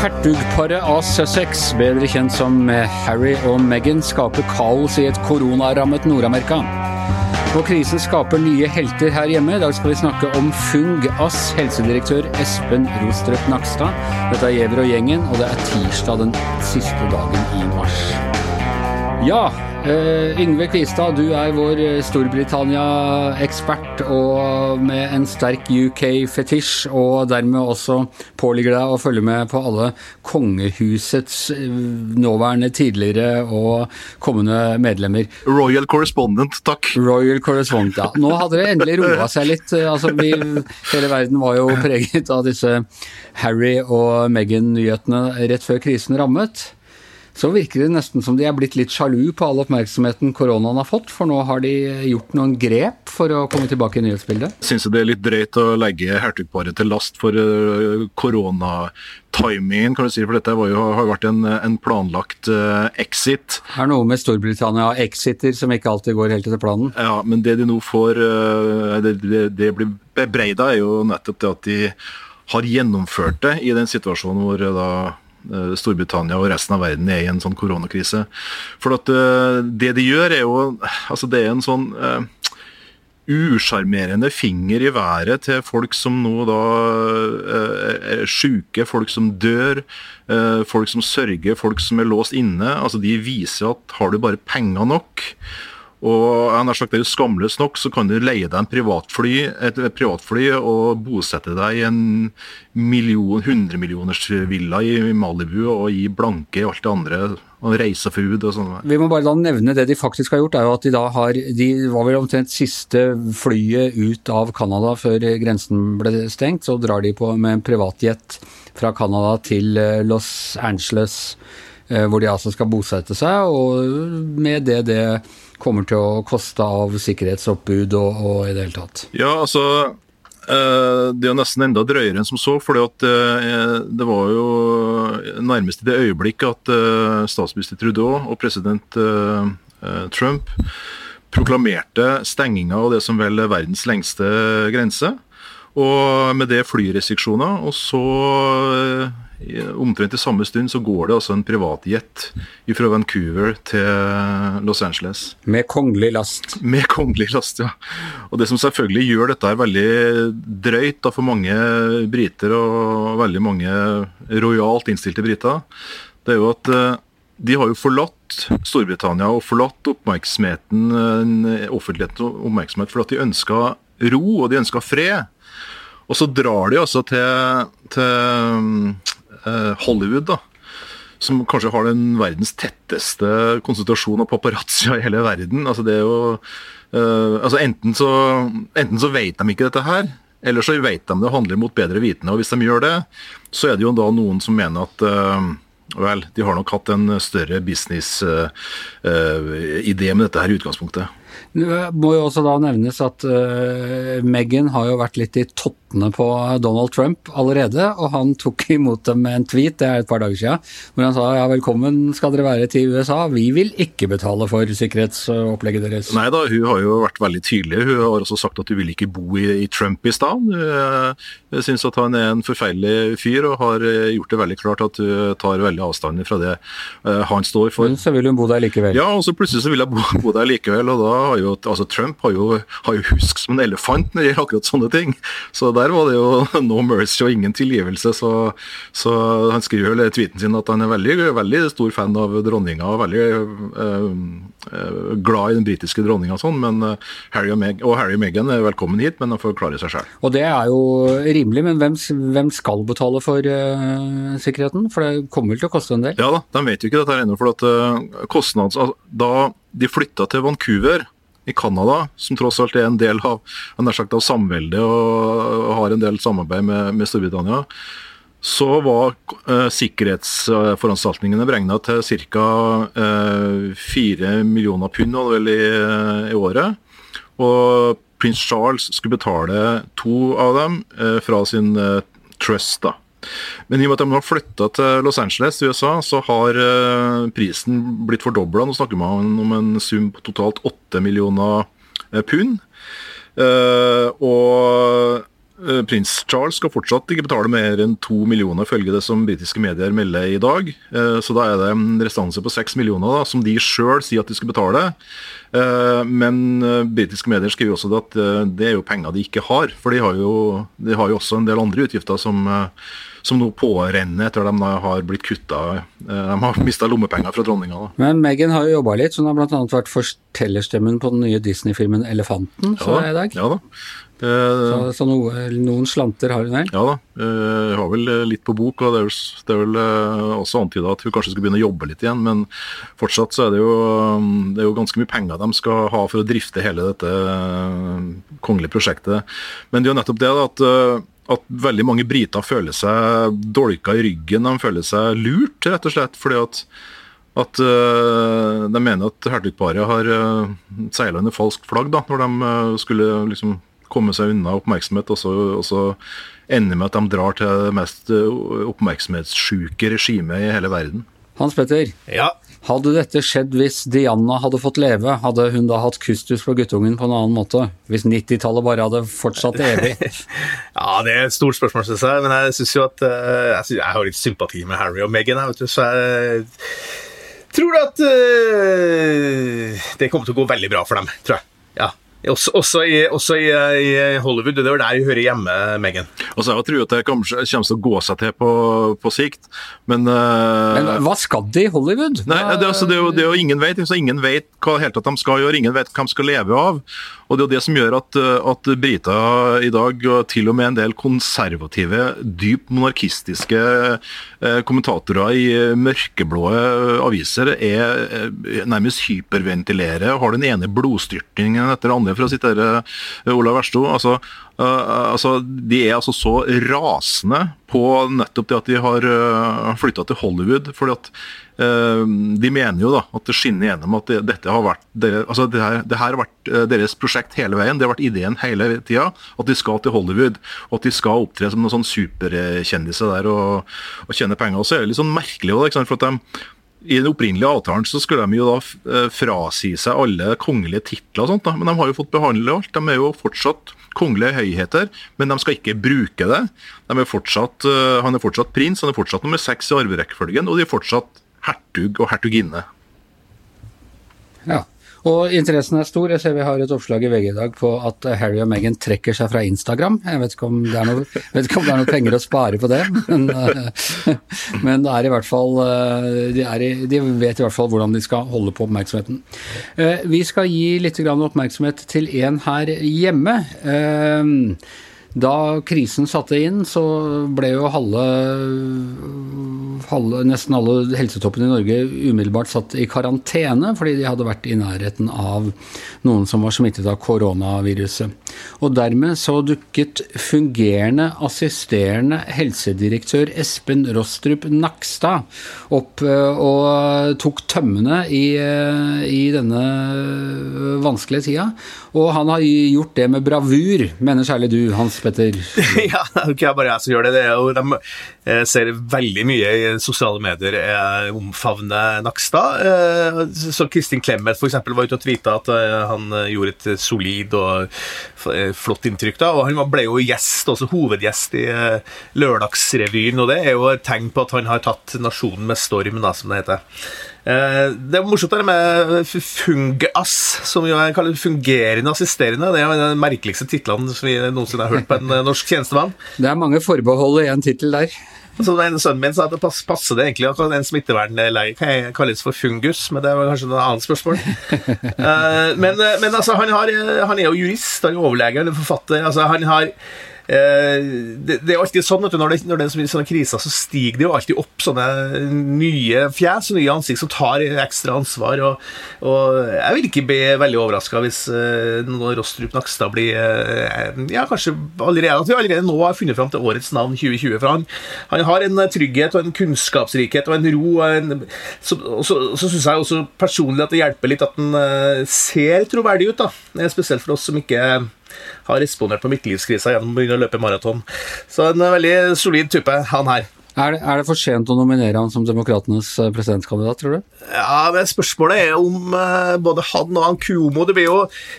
Hertugparet av Sussex, bedre kjent som Harry og Meghan, skaper kaos i et koronarammet Nord-Amerika. Og krisen skaper nye helter her hjemme. I dag skal vi snakke om Fung Ass, helsedirektør Espen Rostrup Nakstad. Dette er Gjever og gjengen, og det er tirsdag den siste dagen i mars. Ja, uh, Yngve Kvistad, du er vår eh, Storbritannia-ekspert og med en sterk UK-fetisj, og dermed også påligger deg å følge med på alle kongehusets eh, nåværende, tidligere og kommende medlemmer. Royal correspondent, takk. Royal correspondent, ja. Nå hadde det endelig roa seg litt. Altså, vi, hele verden var jo preget av disse Harry og Meghan-nyhetene rett før krisen rammet så virker det nesten som de er blitt litt sjalu på all oppmerksomheten koronaen har fått, for nå har de gjort noen grep for å komme tilbake i nyhetsbildet? Syns det er litt drøyt å legge hertugparet til last for uh, koronatimingen, kan du si, for dette jo, har vært en, en planlagt uh, exit. Det er noe med Storbritannia exiter som ikke alltid går helt etter planen? Ja, men det de nå får uh, det, det, det blir bebreida, er jo nettopp det at de har gjennomført det i den situasjonen hvor da Eh, Storbritannia og resten av verden er i en sånn koronakrise. For at eh, det de gjør, er jo altså Det er en sånn uh, usjarmerende finger i været til folk som nå da er syke, folk som dør, folk som sørger, folk som er låst inne. altså De viser at har du bare penger nok, og han har sagt, det er Skamløst nok så kan du leie deg en privatfly, et privatfly og bosette deg i en million, hundremillionersvilla i Malibu og gi blanke i alt det andre. Og reisefood og sånn. Vi må bare da nevne det de faktisk har gjort. er jo at De da har, de var vel omtrent siste flyet ut av Canada før grensen ble stengt. Så drar de på med en privatjet fra Canada til eh, Los Angeles, hvor de altså skal bosette seg. Og med det det kommer til å koste av sikkerhetsoppbud og, og i det hele tatt? Ja, altså eh, det er nesten enda drøyere enn som så. for eh, det var jo nærmest i det øyeblikk at eh, statsminister Trudeau og president Trump proklamerte stenginga av det som vel er verdens lengste grense. Og med det flyrestriksjoner. Og så omtrent i samme stund så går det altså en privatjet fra Vancouver til Los Angeles. Med kongelig last. Med kongelig last, ja. Og Det som selvfølgelig gjør dette her veldig drøyt da, for mange briter, og veldig mange rojalt innstilte briter, det er jo at eh, de har jo forlatt Storbritannia og forlatt oppmerksomheten, offentlighetens oppmerksomhet for at de ønska ro og de ønska fred. Og så drar de altså til, til Eh, Hollywood, da, som kanskje har den verdens tetteste konsentrasjon av paparazzoer i hele verden. Altså det er jo uh, altså enten så, enten så vet de ikke dette her, eller så vet de det handler mot bedre vitende. Og hvis de gjør det, så er det jo da noen som mener at uh, Vel, de har nok hatt en større business-idé uh, med dette her i utgangspunktet. Det må jo også da nevnes at uh, Meghan har jo vært litt i tottene på Donald Trump allerede, og han tok imot dem med en tweet, det er et par dager siden, hvor han sa ja, velkommen skal dere være til USA, vi vil ikke betale for sikkerhetsopplegget deres. Nei da, hun har jo vært veldig tydelig. Hun har også sagt at hun vil ikke bo i, i Trumpistan. Hun syns at han er en forferdelig fyr, og har gjort det veldig klart at hun tar veldig avstand fra det eh, han står for. Men så vil hun bo der likevel? Ja, og så plutselig så vil jeg bo, bo der likevel. og da har jo, altså Trump har jo, har jo husk som en elefant når det gjelder akkurat sånne ting. Så der var det jo no mercy og ingen tilgivelse. Så, så han skriver jo i tweeten sin at han er veldig, veldig stor fan av dronninga og veldig øh, øh, glad i den britiske dronninga og sånn. Men uh, Harry og, Meg og Harry og Meghan er velkommen hit, men han får klare seg sjøl. Og det er jo rimelig, men hvem, hvem skal betale for øh, sikkerheten? For det kommer vel til å koste en del? Ja da, de vet jo ikke dette ennå. For at kostnads... Altså, da de flytta til Vancouver i Canada, som tross alt er en del av, sagt, av samveldet og har en del samarbeid med, med Storbritannia, så var eh, sikkerhetsforanstaltningene beregna til ca. Eh, millioner pund i, i, året. Og prins Charles skulle betale to av dem eh, fra sin eh, trust, da, Men i og med at de har flytta til Los Angeles i USA, så har uh, prisen blitt fordobla. Nå snakker man om en sum på totalt 8 millioner uh, pund. Uh, og Prins Charles skal fortsatt ikke betale mer enn to millioner, følge det som britiske medier melder i dag. Så da er det en restanse på seks millioner da, som de sjøl sier at de skal betale. Men britiske medier skriver også at det er jo penger de ikke har. For de har jo, de har jo også en del andre utgifter som som nå pårenner etter at de har blitt kutta eh, De har mista lommepenger fra dronninga. Men Meghan har jo jobba litt, så hun har bl.a. vært fortellerstemmen på den nye Disney-filmen 'Elefanten', så ja, jeg i dag. Ja da. så, så noe, noen slanter har hun vel? Ja da. Hun har vel litt på bok, og det er vel, det er vel også antyda at hun kanskje skal begynne å jobbe litt igjen. Men fortsatt så er det jo, det er jo ganske mye penger de skal ha for å drifte hele dette kongelige prosjektet. Men det er jo nettopp det da, at at veldig mange briter føler seg dolka i ryggen. De føler seg lurt, rett og slett. fordi at, at uh, de mener at hertugparet har uh, eh, seila under falskt flagg da, når de uh, skulle liksom komme seg unna oppmerksomhet, og så, og så ender med at de drar til det mest oppmerksomhetssjuke regimet i hele verden. Hans Petter, ja. Hadde dette skjedd hvis Diana hadde fått leve, hadde hun da hatt kustus på guttungen på en annen måte? Hvis 90-tallet bare hadde fortsatt evig? ja, det er et stort spørsmål, syns jeg. Men jeg syns jo at uh, jeg, synes, jeg, har litt sympati med Harry og Meghan, vet du, så jeg tror at uh, det kommer til å gå veldig bra for dem, tror jeg. Ja. Også, også, i, også i, i, Hollywood. Det er der jeg hører hjemme, Megan. Og så jeg tror at det kommer, til å gå seg til på, på sikt, men, uh, men Hva skal de i Hollywood? Nei, det, altså, det, er jo, det er jo ingen vet. Ingen vet hva helt at de skal gjøre, ingen vet hva de skal leve av. Og Det er jo det som gjør at, at briter i dag, og til og med en del konservative, dypt monarkistiske eh, kommentatorer i mørkeblå aviser, er eh, nærmest hyperventilerer og har den ene blodstyrtningen etter den andre, for å sitere eh, Olav Versto. Altså, Uh, altså, de er altså så rasende på nettopp det at de har uh, flytta til Hollywood. fordi at uh, De mener jo da at det skinner gjennom at det, dette har vært det, altså det, her, det her har vært deres prosjekt hele veien. Det har vært ideen hele tida. At de skal til Hollywood. Og at de skal opptre som noen sånn superkjendiser der og, og tjene penger. Og så er det litt sånn merkelig også, for at de i den opprinnelige avtalen så skulle de jo da frasi seg alle kongelige titler, og sånt da, men de har jo fått behandle alt. De er jo fortsatt kongelige høyheter, men de skal ikke bruke det. De Er fortsatt, uh, han er fortsatt prins, han er fortsatt nummer seks i arverekkefølgen, og de er fortsatt hertug og hertuginne. Ja. Og interessen er stor. Jeg ser vi har et oppslag i VG i dag på at Harry og Meghan trekker seg fra Instagram. Jeg vet ikke om det er noe, om det er noe penger å spare på det, men, men, det er i hvert fall de, i, de, vet i hvert fall hvordan de skal holde på oppmerksomheten. Eh, vi skal gi litt oppmerksomhet til en her hjemme. Da krisen satte inn, så ble jo halve, halve, nesten alle helsetoppene i Norge umiddelbart satt i karantene fordi de hadde vært i nærheten av noen som var smittet av koronaviruset. Og dermed så dukket fungerende assisterende helsedirektør Espen Rostrup Nakstad opp eh, og tok tømmene i, eh, i denne vanskelige tida. Og han har gjort det med bravur, mener særlig du, Hans Petter? ja, det er ikke bare jeg som gjør det. det er jo, de eh, ser veldig mye i sosiale medier omfavne Nakstad. Eh, så Kristin Clemet f.eks. var ute og tvita at han gjorde et solid og flott inntrykk. da, og Han ble jo gjest, også hovedgjest i Lørdagsrevyen, og det er jo et tegn på at han har tatt nasjonen med storm, da, som det heter. Eh, det er morsomt det med Fungas, som jo er kalt fungerende assisterende. Det er den merkeligste titlene som vi noensinne har hørt på en eh, norsk tjenestemann. Det er mange forbehold i en tittel der. Så en Sønnen min sa at det passer det egentlig at en smittevernlege kan kalles for fungus, men det var kanskje noe annet spørsmål. Eh, men, men altså, han, har, han, er jo jurist, han er overlege, han er forfatter. altså han har det, det, er alltid sånn at når det, når det er sånne kriser, så stiger det jo alltid opp sånne nye fjes og nye ansikt som tar ekstra ansvar. Og, og jeg vil ikke bli veldig overraska hvis uh, noen Rostrup Nakstad blir uh, Ja, kanskje allerede at vi allerede nå har funnet fram til årets navn 2020. For han, han har en trygghet og en kunnskapsrikhet og en ro. Og, en, så så, så syns jeg også personlig at det hjelper litt at han ser troverdig ut. da Spesielt for oss som ikke har respondert på midtlivskrisa gjennom å begynne å løpe maraton. Så en veldig solid type, han her. Er det, er det, for sent å nominere han som demokratenes eh, presidentkandidat, tror du? Ja, men Spørsmålet er om uh, både han og han Kuomo Det blir jo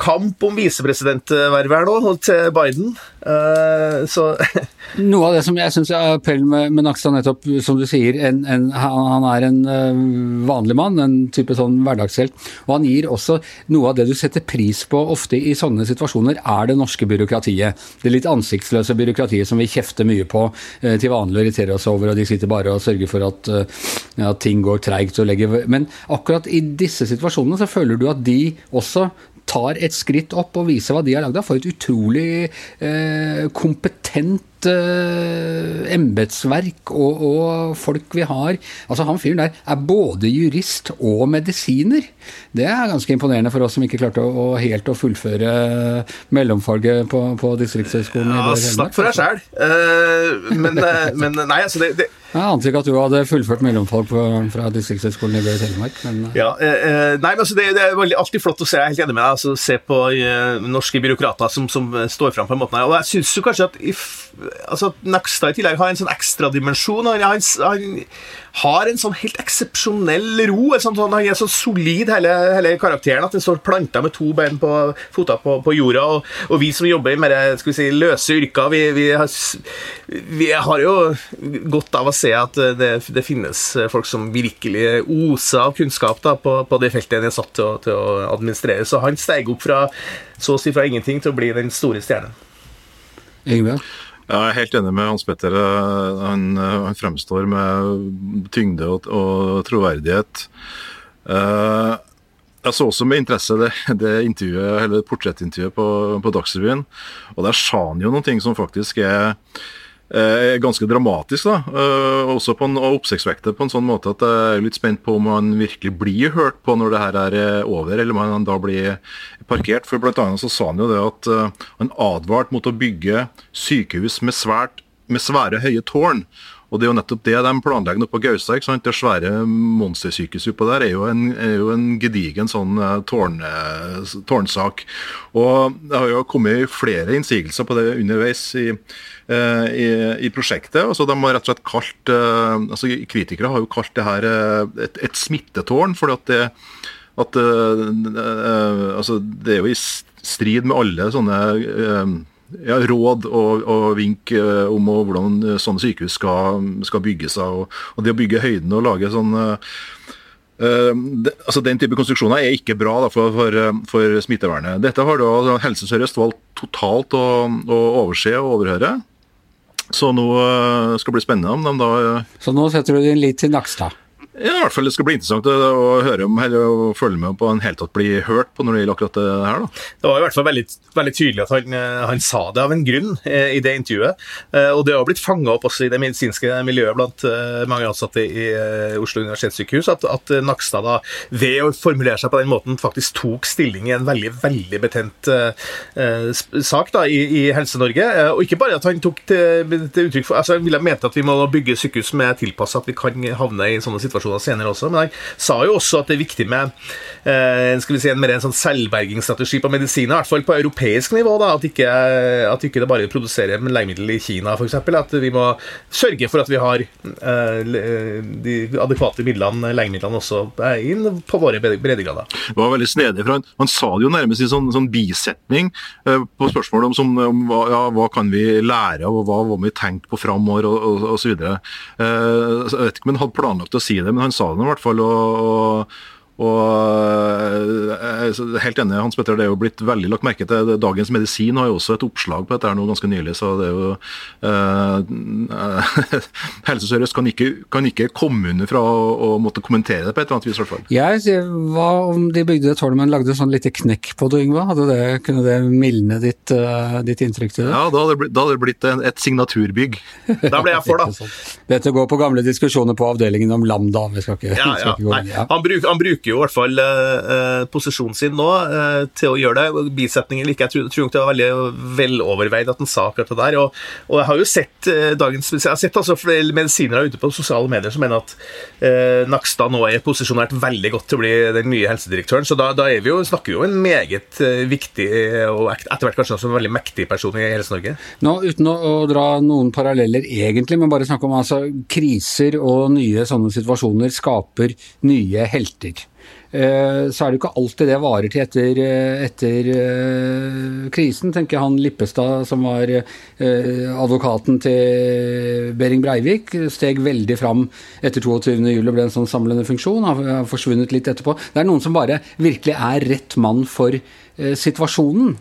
kamp om visepresidentvervet her nå, til Biden. Uh, så Noe av det som jeg syns er appellen med, med Nakstad, nettopp som du sier, en, en, han er en vanlig mann, en type sånn hverdagshelt. Og han gir også noe av det du setter pris på ofte i sånne situasjoner, er det norske byråkratiet. Det litt ansiktsløse byråkratiet som vi kjefter mye på til vanlig og irriterer oss over, og de sitter bare og sørger for at, ja, ting går treigt. Men akkurat i disse situasjonene så føler du at de også tar et skritt opp og viser hva de har lagd av. For et utrolig eh, kompetent eh, embetsverk og, og, folk vi har. Altså Han fyren der er både jurist og medisiner. Det er ganske imponerende for oss som ikke klarte å, å helt å fullføre mellomfaget på, på Distriktshøgskolen. Ja, snakk for deg sjæl. Uh, men, uh, men, nei, altså det, det jeg ante ikke at du hadde fullført mellomfag fra Distriktshøgskolen i Bø Telemark. Men... Ja, eh, nei, men altså, det, det, er alltid flott å se jeg er helt enig med deg, altså, se på eh, norske byråkrater som, som, står fram på en måte. Og jeg syns kanskje at if, altså, Nakstad i tillegg har en sånn ekstradimensjon. Han, han, han, har en sånn helt eksepsjonell ro. Sånn, sånn, han er så solid, hele, hele, karakteren, at den står planta med to bein på fota på, på, jorda. Og, og, vi som jobber i mer skal vi si, løse yrker, vi, vi, har, vi har jo godt av å se at det, det, finnes folk som virkelig oser av kunnskap da, på, på det feltet en er satt til å, til å, administrere. Så han steg opp fra så å si fra ingenting til å bli den store stjernen. Ingebjørn? Jeg er helt enig med Hans Petter. Han, han fremstår med tyngde og, og troverdighet. Uh, jeg så også med interesse det, det portrettintervjuet på, på Dagsrevyen. Og der sa han jo noen ting som faktisk er er ganske dramatisk. da, uh, Også på en oppsiktsvekt på en sånn måte at jeg er litt spent på om han virkelig blir hørt på når det her er eh, over, eller om han da blir parkert. For blant annet så sa han jo det at han advarte mot å bygge sykehus med, svært, med svære høye tårn. Og Det er jo nettopp det de planlegger på Gaustad. Det svære monstersykehuset oppå der er jo en, er jo en gedigen sånn tårn, tårnsak. Og Det har jo kommet flere innsigelser på det underveis i Eh, i, i, prosjektet. Altså, de har rett og slett kalt, eh, altså, Kritikere har jo kalt det her eh, et, et smittetårn. fordi at det, at, altså, det er jo i strid med alle sånne ja, råd og, og vink om hvordan sånne sykehus skal, skal bygges. Og, og, det å bygge høyden og lage sånn Uh, altså Den type konstruksjoner er ikke bra da, for, for, for, smittevernet. Dette har da Helse Sør-Øst valgt totalt å, å overse og overhøre. Så nå uh, skal det bli spennende om de da uh, Så nå setter du din lit til Nakstad? Ja, i hvert fall Det skal bli interessant å, høre om eller å følge med på en helt tatt bli hørt på når det gjelder akkurat det her. da. Det var i hvert fall veldig, veldig tydelig at han, eh, han, sa det av en grunn eh, i det intervjuet. Eh, og det har blitt fanga opp også i det medisinske miljøet blant mange ansatte i Oslo universitetssykehus, at, at Nakstad da, ved å formulere seg på den måten faktisk tok stilling i en veldig veldig betent sak da, i, i Helse-Norge. og ikke bare at han tok til, til uttrykk for altså Han ville mente at vi må bygge sykehus med tilpassa at vi kan havne i sånne situasjoner situasjoner senere også. Men han sa jo også at det er viktig med eh, skal vi si, en mer en sånn selvbergingsstrategi på medisiner, i hvert fall på europeisk nivå. da, At ikke, at ikke det bare produserer legemiddel i Kina, f.eks. At vi må sørge for at vi har eh, de adekvate midlene, legemidlene også inn på våre breddegrader. Det var veldig snedig, for han, han sa det jo nærmest i sånn, sånn bisetning eh, på spørsmålet om, som, om hva, ja, hva, kan vi lære av, og hva må vi tenke på framover, osv. Eh, jeg vet ikke om han hadde planlagt å si det, men han sa det i hvert fall. og, og og jeg eh, er helt enig, Hans Petter, det er jo blitt veldig lagt merke til. Dagens Medisin har jo også et oppslag på dette her nå ganske nylig. så det er jo uh, Helse Sør-Øst kan, kan, ikke komme under fra å, å, måtte kommentere det på et eller annet vis. Hvertfall. hvert fall. Jeg, hva om de bygde et tårn, men lagde sånn lite knekk på det, Yngve? Hadde det, kunne det mildne ditt, uh, ditt, inntrykk til det? Ja, da hadde det blitt, hadde det blitt en, et signaturbygg. Da ble jeg for, da. Dette går på gamle diskusjoner på avdelingen om Lambda. Vi skal ikke, ja, ja. Skal ikke gå inn. Ja. Han, bruk, han bruker jo i hvert fall eh, posisjonen sin nå eh, til å gjøre det. Bisetningen ikke. Jeg tror, tror nok det var veldig veloverveid at han sa akkurat det der. Og, og, jeg har jo sett eh, dagens Jeg har sett altså flere medisinere ute på sosiale medier som mener at Nakstad nå er posisjonert veldig godt til å bli den nye helsedirektøren. Så da, da vi jo, snakker vi jo en meget viktig og etter hvert kanskje også en veldig mektig person i Helse-Norge. Nå, Uten å, å, dra noen paralleller egentlig, men bare snakke om altså, kriser og nye sånne situasjoner skaper nye helter. Eh, så er det jo ikke alltid det varer til etter, eh, etter uh, krisen, tenker jeg han Lippestad, som var advokaten til Behring Breivik, steg veldig fram etter 22.07. og ble en sånn samlende funksjon. Har forsvunnet litt etterpå. Det er noen som bare virkelig er rett mann for situasjonen.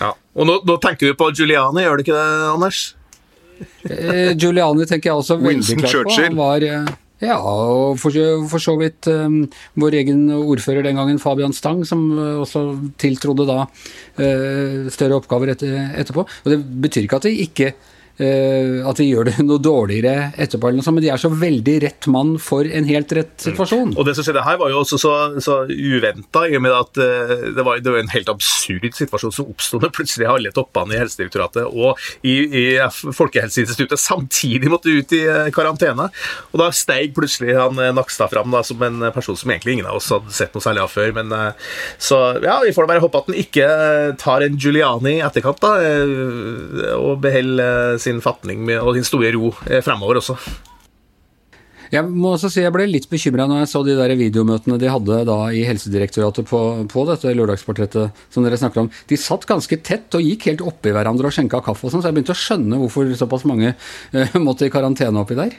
ja. Og nå, nå, tenker vi på Giuliani, gjør du ikke det, Anders? Giuliani tenker jeg også veldig klart på. Han var ja, og for, for så vidt um, vår egen ordfører den gangen, Fabian Stang, som uh, også tiltrodde da uh, større oppgaver etter, etterpå. Og Det betyr ikke at det ikke at de gjør det noe dårligere etterpå, eller noe sånt, men de er så veldig rett mann for en helt rett mm. situasjon. Mm. Og Det som skjedde her, var jo også så, så uventa, i og med at uh, det, var, det, var, en helt absurd situasjon som oppsto når plutselig alle toppene i Helsedirektoratet og i, i Folkehelseinstituttet samtidig måtte ut i uh, karantene. Og Da steig plutselig han Nakstad fram da, som en person som egentlig ingen av oss hadde sett noe særlig av før. Men så ja, vi får bare håpe at han ikke tar en Giuliani i etterkant da, og beholder sin fatning og sin store ro eh, fremover også. Jeg må også si jeg ble litt bekymra når jeg så de der videomøtene de hadde da i Helsedirektoratet på, på dette lørdagsportrettet som dere snakker om. De satt ganske tett og gikk helt oppi hverandre og skjenka kaffe og sånn, så jeg begynte å skjønne hvorfor såpass mange uh, måtte i karantene oppi der.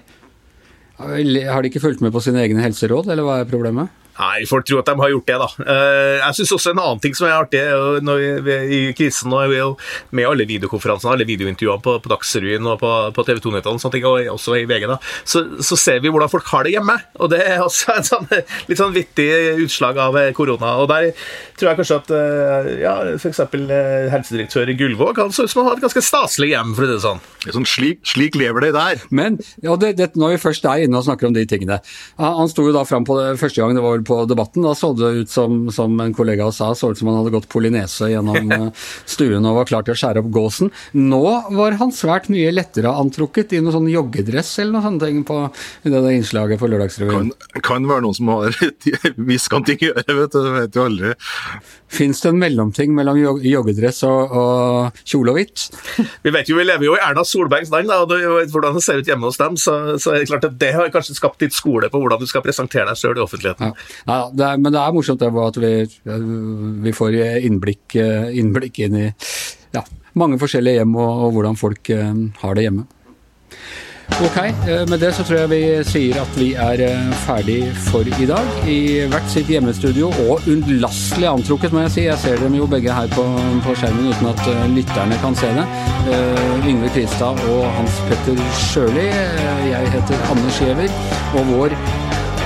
Har de ikke fulgt med på sine egne helseråd, eller hva er problemet? Nei, folk tror at de har gjort det, da. Eh, jeg syns også en annen ting som er artig når vi, i krisen er med alle videokonferansene, alle videointervjuene på, på Dagsrevyen og på, på TV 2-nettene og også i VG, da, så, så, ser vi hvordan folk har det hjemme. Og det er også et sånn, litt sånn vittig utslag av korona. Og der tror jeg kanskje at eh, ja, f.eks. Eh, helsedirektør Gullvåg han så ut som han har et ganske staselig hjem, for å si det sånn. sånn slik, slik, lever det der. Men ja, det, det, når vi først er inne og snakker om de tingene Han, han sto jo da fram på det første gang det var på Debatten. Da så det ut som, som en kollega sa, så ut som han hadde gått polinese gjennom eh, stuen og var klar til å skjære opp gåsen. Nå var han svært mye lettere antrukket i noe sånn joggedress eller noe sånt på det der innslaget på Lørdagsrevyen. Kan, kan være noen som har miskanting i øret, vet du. Det vet du aldri. Fins det en mellomting mellom joggedress og, og kjole og hvitt? Vi vet jo, vi lever jo i Erna Solbergs land, da, og du vet hvordan det ser ut hjemme hos dem. Så, så er det klart at det har kanskje skapt litt skole på hvordan du skal presentere deg sjøl i offentligheten. Ja. Ja, det er, men det er morsomt det at vi, vi får innblikk, innblikk, inn i ja, mange forskjellige hjem og, og hvordan folk uh, har det hjemme. Ok, eh, med det så tror jeg vi sier at vi er eh, ferdig for i dag. I hvert sitt hjemmestudio, og unnlastelig antrukket, må jeg si. Jeg ser dem jo begge her på, på skjermen uten at lytterne kan se det. Uh, Yngve Kristad og Hans Petter Sjøli. Jeg heter Anne Skjever, og vår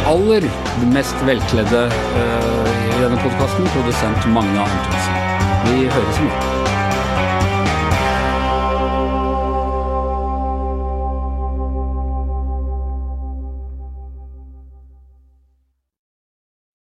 aller mest velkledde i denne podkasten, produsent Magne Antonsen. Vi høres i morgen.